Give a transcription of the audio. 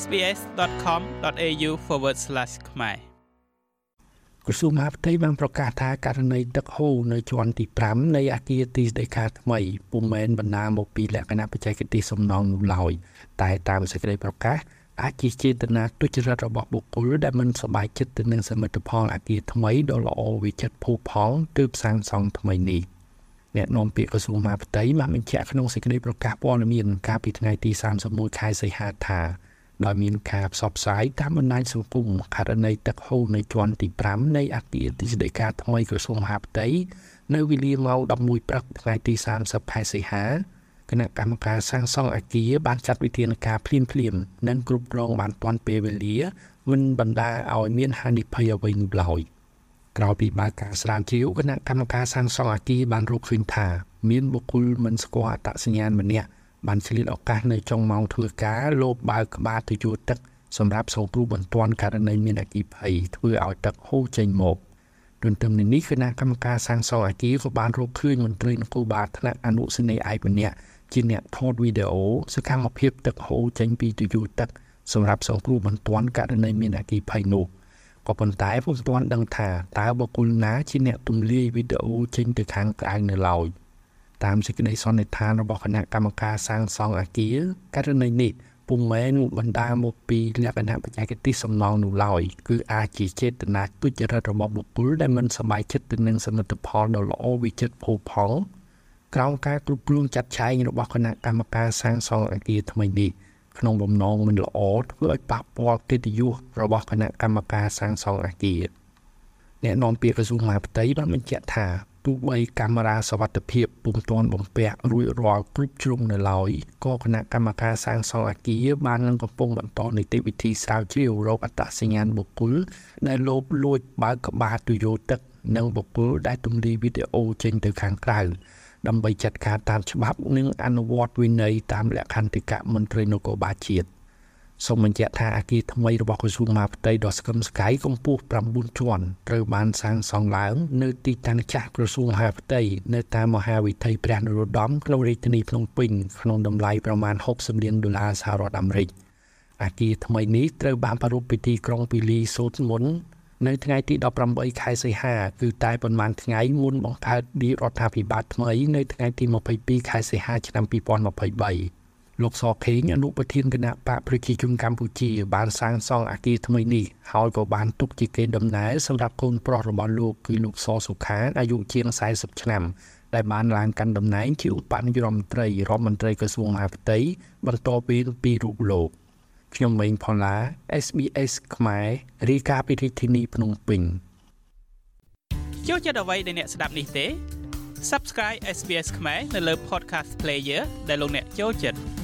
sbs.com.au/ ខ្មែរក្រសួងមហាផ្ទៃបានប្រកាសថាករណីទឹកហូរនៅជាន់ទី5នៃអគារទីស្តីការថ្មីពុំមែនបណ្ដាលមកពីលក្ខណៈបច្ចេកទេសសំណង់នោះឡើយតែតាមសេចក្តីប្រកាសអាចជាចេតនាទុច្ចរិតរបស់បុគ្គលដែលមិនសប្បាយចិត្តទៅនឹងសមិទ្ធផលអគារថ្មីដ៏ល្អវិចិត្រភូផលទើបសាងសង់ថ្មីនេះអ្នកនាំពាក្យក្រសួងមហាផ្ទៃបានបញ្ជាក់ក្នុងសេចក្តីប្រកាសព័ត៌មានកាលពីថ្ងៃទី31ខែសីហាថា ដោយមានការផ្សព្វផ្សាយតាមបណ្ដាញសង្គមករណីទឹកហូរនៅជាន់ទី5នៃអគារទីស្តីការថ្មីក្រសួងមហាផ្ទៃនៅវេលាម៉ោង11ព្រឹកថ្ងៃទី30ខែសីហាគណៈកម្មការសាងសង់អគារបានចាត់វិធានការភ្លាមភ្លាមនិងគ្រប់គ្រងបានទាន់ពេលវេលាមិនបណ្ដាឲ្យមានហានិភ័យអ្វីនោះឡើយក្រោយពីបើកការស្រាវជ្រាវគណៈកម្មការសាងសង់អគារបានរកឃើញថា មានបុគ្គលមិនស្គាល់អត្តសញ្ញាណម្នាក់ បានឆ្លៀតឱកាសនៅចុងម៉ោងធ្វើការលោបបើកក្បាលទៅជួរទឹកសម្រាប់សង្គ្រោះបន្ទាន់ករណីមានអគិភ័យធ្វើឲ្យទឹកហូរចេញមកទន្ទឹមនឹងនេះគណៈកម្មការសាងសង់អគារក៏បានរកឃើញមន្ត្រីនគរបាលថ្នាក់អនុសេនីយ៍ឯកម្នាក់ជាអ្នកថតវីដេអូសកម្មភាពទឹកហូរចេញពីទយោទឹកសម្រាប់សង្គ្រោះបន្ទាន់ករណីមានអគិភ័យនោះក៏ប៉ុន្តែពុំទាន់ដឹងថាតើបុគ្គលណាជាអ្នកទម្លាយវីដេអូចេញទៅខាងក្រៅនៅឡើយ។ តាមសេចក្តីសន្និដ្ឋានរបស់គណៈកម្មការសាងសង់អគារករណីនេះពុំមែនបណ្ដាលមកពីលក្ខណៈបច្ចេកទេសសំណង់នោះឡើយគឺអាចជាចេតនាទុច្ចរិតរបស់បុគ្គលដែលមិនសប្បាយចិត្តទៅនឹងសមិទ្ធផលដ៏ល្អវិចិត្រផូរផង់ក្រោមការគ្រប់គ្រងចាត់ចែងរបស់គណៈកម្មការសាងសង់អគារថ្មីនេះក្នុងបំណងមិនល្អធ្វើឲ្យប៉ះពាល់កិត្តិយសរបស់គណៈកម្មការសាងសង់អគារអ្នកនាំពាក្យក្រសួងមហាផ្ទៃបានបញ្ជាក់ថា ទោះបីកាមេរ៉ាសវត្ថិភាពពុំទាន់បំពាក់រួចរាល់គ្រប់ជ្រុងនៅឡើយក៏គណៈកម្មការសាងសង់អគារបាននឹងកំពុងបន្តនីតិវិធីស្រាវជ្រាវរោគអត្តសញ្ញាណបុគ្គលដែលលោបលួចបើកក្បាលទុយោទឹកនិងបុគ្គលដែលទម្លាយវីដេអូចេញទៅខាងក្រៅដើម្បីចាត់ការតាមច្បាប់និងអនុវត្តវិន័យតាមលក្ខន្តិកៈមន្ត្រីនគរបាលជាតិ។ សូមបញ្ជាក់ថាអគារថ្មីរបស់ក្រសួងមហាផ្ទៃដ៏ស្កឹមស្កៃកម្ពស់9ជាន់ត្រូវបានសាងសង់ឡើងនៅទីតាំងចាស់ក្រសួងមហាផ្ទៃនៅតាមមហាវិថីព្រះនរោត្តមក្នុងរាជធានីភ្នំពេញក្នុងតម្លៃប្រមាណ60លានដុល្លារសហរដ្ឋអាមេរិកអគារថ្មីនេះត្រូវបានប្រារព្ធពិធីក្រុងពីលីសូតមុននៅថ្ងៃទី18ខែសីហាគឺតែប៉ុន្មានថ្ងៃមុនបង្កើតរាជរដ្ឋាភិបាលថ្មីនៅថ្ងៃទី22ខែសីហាឆ្នាំ2023 លោកសខេងអនុប្រធានគណៈបកប្រជាជនកម្ពុជា បានសាងសង់អគារថ្មីនេះហើយក៏បានទុកជាកេរដំណែលសម្រាប់កូនប្រុសរបស់លោកគឺលោកសសុខាអាយុជាង40ឆ្នាំដែលបានឡើងកាន់តំណែងជាឧបនាយករដ្ឋមន្ត្រីរដ្ឋមន្ត្រីក្រសួងមហាផ្ទៃបន្ទាប់ពីពីរូបលោកខ្ញុំម៉េងផល្លា SBS ខ្មែររាយការណ៍ពីរាជធានីភ្នំពេញចូលចិត្តអ្វីដែលអ្នកស្ដាប់នេះទេ Subscribe SBS ខ្មែរនៅលើ Podcast Player ដែលលោកអ្នកចូលចិត្ត